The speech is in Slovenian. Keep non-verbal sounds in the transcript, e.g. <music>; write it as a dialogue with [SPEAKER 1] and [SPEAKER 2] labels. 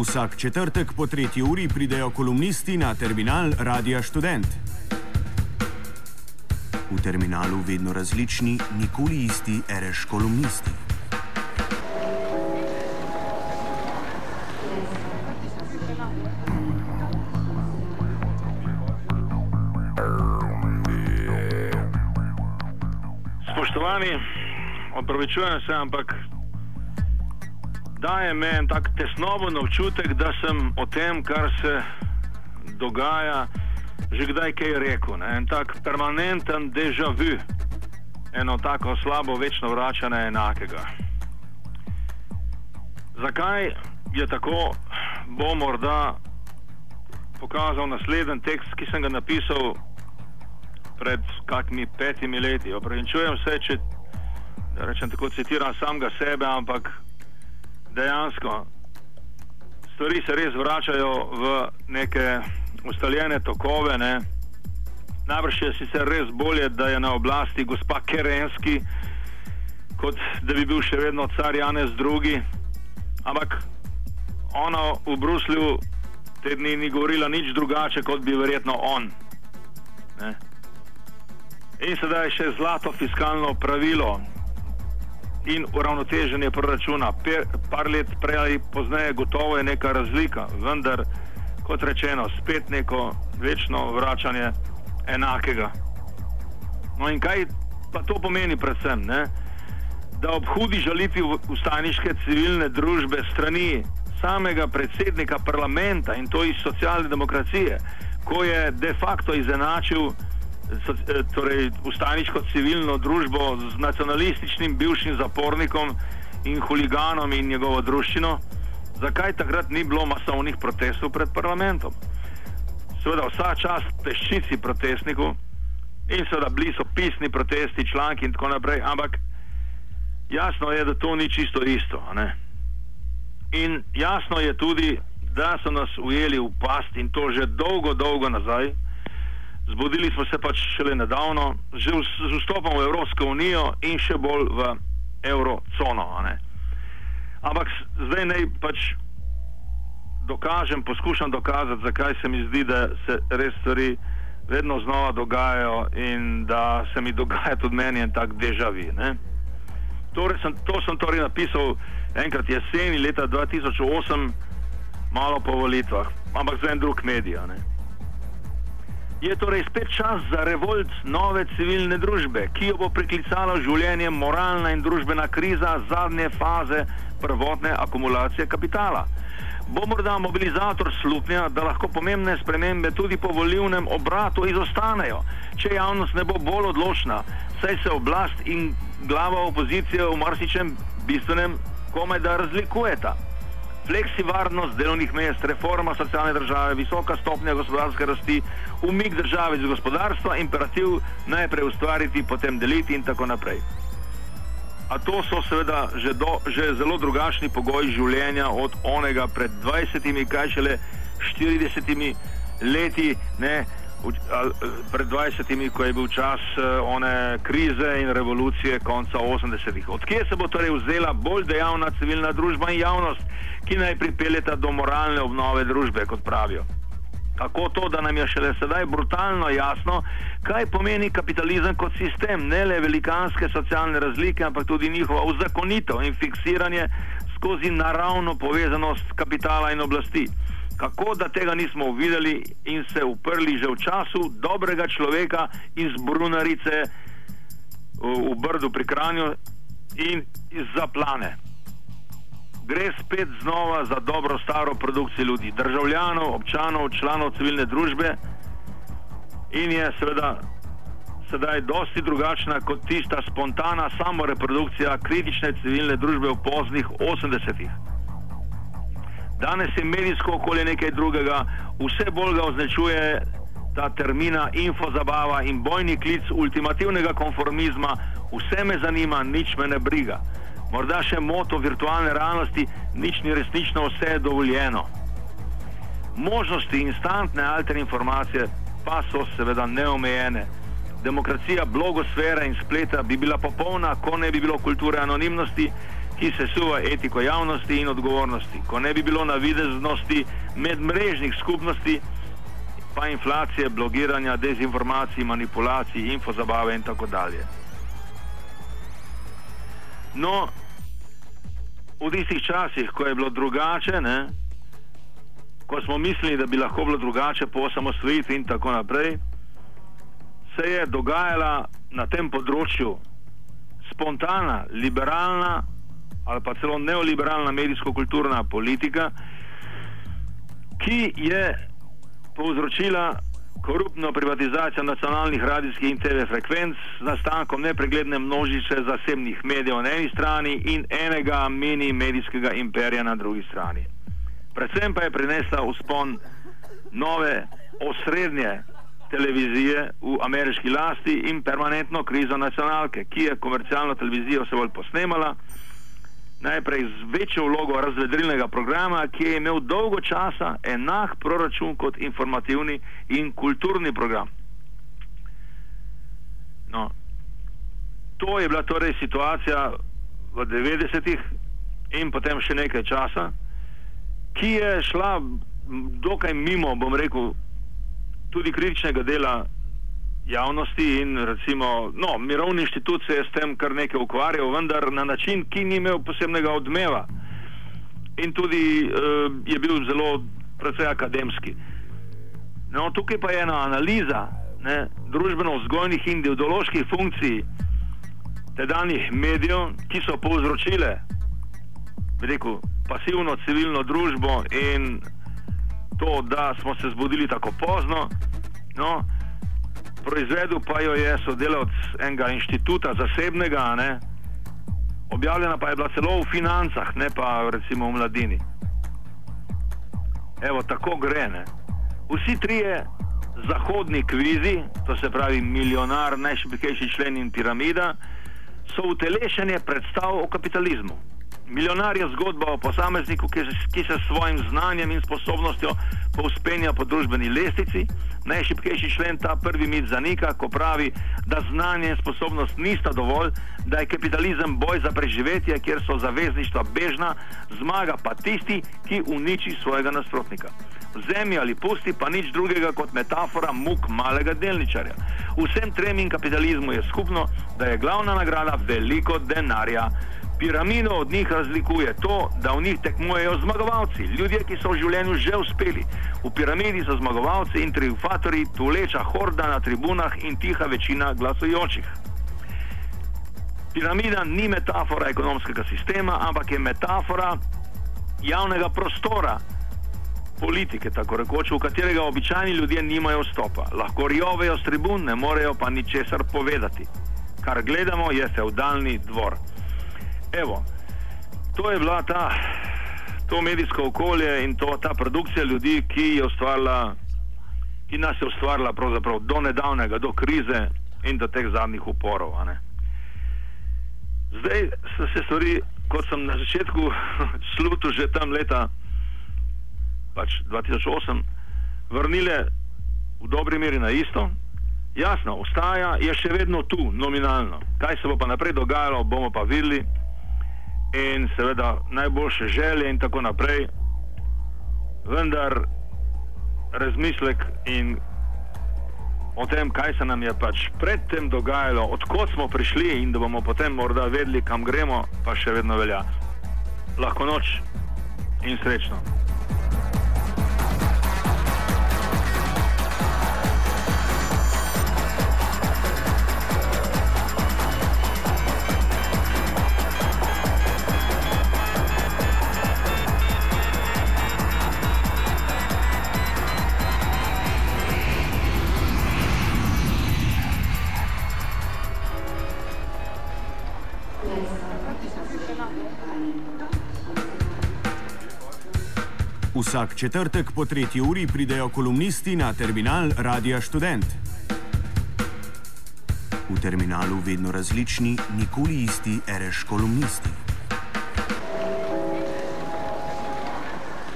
[SPEAKER 1] Vsak četrtek po tretji uri pridejo kolumnisti na terminal Radia Student. V terminalu vedno različni, nikoli isti, reš kolumnisti.
[SPEAKER 2] Spoštovani, opravičujem se, ampak daje me en tak tesnoben občutek, da sem o tem, kar se dogaja, že kdaj kaj rekel. Ne? En tak permanenten deja vu, eno tako slabo, večno vračanje enakega. Zakaj je tako, bo morda pokazal naslednji tekst, ki sem ga napisal pred kakimi petimi leti. Opravičujem se, če rečem tako, citiram samega sebe, ampak dejansko stvari se res vračajo v neke ustaljene tokove. Ne. Najbrž je sicer res bolje, da je na oblasti gospa Kerenski, kot da bi bil še vedno car Janez II. Ampak ona v Bruslju te dni ni govorila nič drugače, kot bi verjetno on. Ne. In sedaj še zlato fiskalno pravilo in uravnoteženje proračuna. Per, par let prej ali pozneje gotovo je neka razlika, vendar, kot rečeno, spet neko večno vračanje enakega. No in kaj pa to pomeni predvsem? Ne? Da ob hudi žalitvi ustaniške civilne družbe strani samega predsednika parlamenta in to iz socialne demokracije, ko je de facto izenačil torej, ustaniško civilno družbo z nacionalističnim bivšim zapornikom in huliganom in njegovo družščino, zakaj takrat ni bilo masovnih protestov pred parlamentom? Seveda, vsa čast peščici protestnikov in seveda bili so pisni protesti, članki in tako naprej, ampak jasno je, da to ni čisto isto. In jasno je tudi, da so nas ujeli v past in to že dolgo, dolgo nazaj. Zbudili smo se pač šele nedavno, že z vstopom v Evropsko unijo in še bolj v eurocono. Ampak zdaj naj pač dokažem, poskušam dokazati, zakaj se mi zdi, da se res stvari vedno znova dogajajo in da se mi dogaja tudi meni en tak dežavi. Torej sem, to sem torej napisal enkrat jeseni leta 2008, malo po volitvah, ampak za en drug medij. Je torej spet čas za revolt nove civilne družbe, ki jo bo priklicalo življenje moralna in družbena kriza zadnje faze prvotne akumulacije kapitala. Bo morda mobilizator slupnja, da lahko pomembne spremembe tudi po volivnem obratu izostanejo, če javnost ne bo bolj odločna, saj se oblast in glava opozicije v marsičem bistvenem komaj da razlikujeta fleksi varnost delovnih mest, reforma socialne države, visoka stopnja gospodarske rasti, umik države iz gospodarstva, imperativ najprej ustvariti, potem deliti in tako naprej. A to so seveda že, do, že zelo drugačni pogoji življenja od onega pred 20, kaj šele 40 leti. Ne, pred 20, ko je bil čas eh, one krize in revolucije konca 80-ih. Odkje se bo torej vzela bolj dejavna civilna družba in javnost, ki naj pripeljeta do moralne obnove družbe, kot pravijo? Kako to, da nam je šele sedaj brutalno jasno, kaj pomeni kapitalizem kot sistem, ne le velikanske socialne razlike, ampak tudi njihova uzakonitev in fiksiranje skozi naravno povezanost kapitala in oblasti kako da tega nismo videli in se uprli že v času dobrega človeka iz Brunarice v Brdu pri Kranju in iz Zaplane. Gre spet znova za dobro staro produkcijo ljudi, državljanov, občanov, članov civilne družbe in je seveda sedaj dosti drugačna kot tista spontana samoreprodukcija kritične civilne družbe v poznih 80-ih. Danes je medijsko okolje nekaj drugega, vse bolj ga označuje ta termina infozabava in bojni klic ultimativnega konformizma, vse me zanima, nič me ne briga. Morda še moto virtualne realnosti, nič ni resnično, vse je dovoljeno. Možnosti instantne alterne informacije pa so seveda neomejene. Demokracija, blogosfera in spleta bi bila popolna, ko ne bi bilo kulture anonimnosti, ki se suva etiko javnosti in odgovornosti, ko ne bi bilo navideznosti medmrežnih skupnosti, pa inflacije, blogiranja, dezinformacij, manipulacij, infozabave in tako dalje. No, v tistih časih, ko je bilo drugače, ne, ko smo mislili, da bi lahko bilo drugače po osamosvojitvi in tako naprej, se je dogajala na tem področju spontana, liberalna ali pa celo neoliberalna medijsko-kulturna politika, ki je povzročila koruptno privatizacijo nacionalnih radijskih in TV frekvenc z nastankom nepregledne množice zasebnih medijev na eni strani in enega mini medijskega imperija na drugi strani. Predvsem pa je prinesla uspon nove osrednje televizije v ameriški lasti in permanentno krizo nacionalke, ki je komercialno televizijo vse bolj posnemala najprej z večjo vlogo razvedrilnega programa, ki je imel dolgo časa enak proračun kot informativni in kulturni program. No, to je bila torej situacija v 90-ih in potem še nekaj časa, ki je šla dokaj mimo, bom rekel, tudi kritičnega dela javnosti in recimo, no, mirovni inštitut se je s tem kar nekaj ukvarjal, vendar na način, ki ni imel posebnega odmeva in tudi uh, je bil zelo precej akademski. No, tukaj pa je ena analiza družbeno-vzgojnih in ideoloških funkcij tedanjih medijev, ki so povzročile rekel, pasivno civilno družbo in to, da smo se zbudili tako pozno. No, proizvedel pa jo je sodelavc enega inštituta, zasebnega, ne? objavljena pa je bila celo v financah, ne pa recimo v mladini. Evo, tako gre. Ne? Vsi trije zahodni kvizi, to se pravi milijonar, najšipkejši člen in piramida, so utelešenje predstav o kapitalizmu. Milijonar je zgodba o posamezniku, ki ki se s svojim znanjem in sposobnostjo povspenja po družbeni lestvici. Najšipkejši člen ta prvi mit zanika, ko pravi, da znanje in sposobnost nista dovolj, da je kapitalizem boj za preživetje, kjer so zavezništva bežna, zmaga pa tisti, ki uniči svojega nasprotnika. Zemlji ali pusti pa nič drugega kot metafora muk malega delničarja. Vsem trem in kapitalizmu je skupno, da je glavna nagrada veliko denarja. Piramido od njih razlikuje to, da v njih tekmujejo zmagovalci, ljudje, ki so v življenju že uspeli. V piramidi so zmagovalci in triumfatori, tuleča horda na tribunah in tiha večina glasujočih. Piramida ni metafora ekonomskega sistema, ampak je metafora javnega prostora, politike, tako rekoč, v katerega običajni ljudje nimajo vstopa. Lahko rjovejo s tribun, ne morejo pa ničesar povedati. Kar gledamo, je feudalni dvor. Evo, to je bila ta, to medijsko okolje in to, ta produkcija ljudi, ki, je ki nas je ustvarila do nedavnega, do krize in do teh zadnjih uporov. Zdaj so se stvari, kot sem na začetku <laughs> slutil že tam leta pač 2008, vrnile v dobri meri na isto. Jasno, ostaja, je še vedno tu, nominalno. Kaj se bo pa naprej dogajalo, bomo pa videli in seveda najboljše želje in tako naprej. Vendar razmislek in o tem, kaj se nam je pač predtem dogajalo, odkot smo prišli in da bomo potem morda vedeli, kam gremo, pa še vedno velja. Lahko noč in srečno.
[SPEAKER 1] Vsak četrtek po tretji uri pridejo kolumnisti na terminal Radia Student. V terminalu vedno različni, nikoli isti, reš kolumnisti.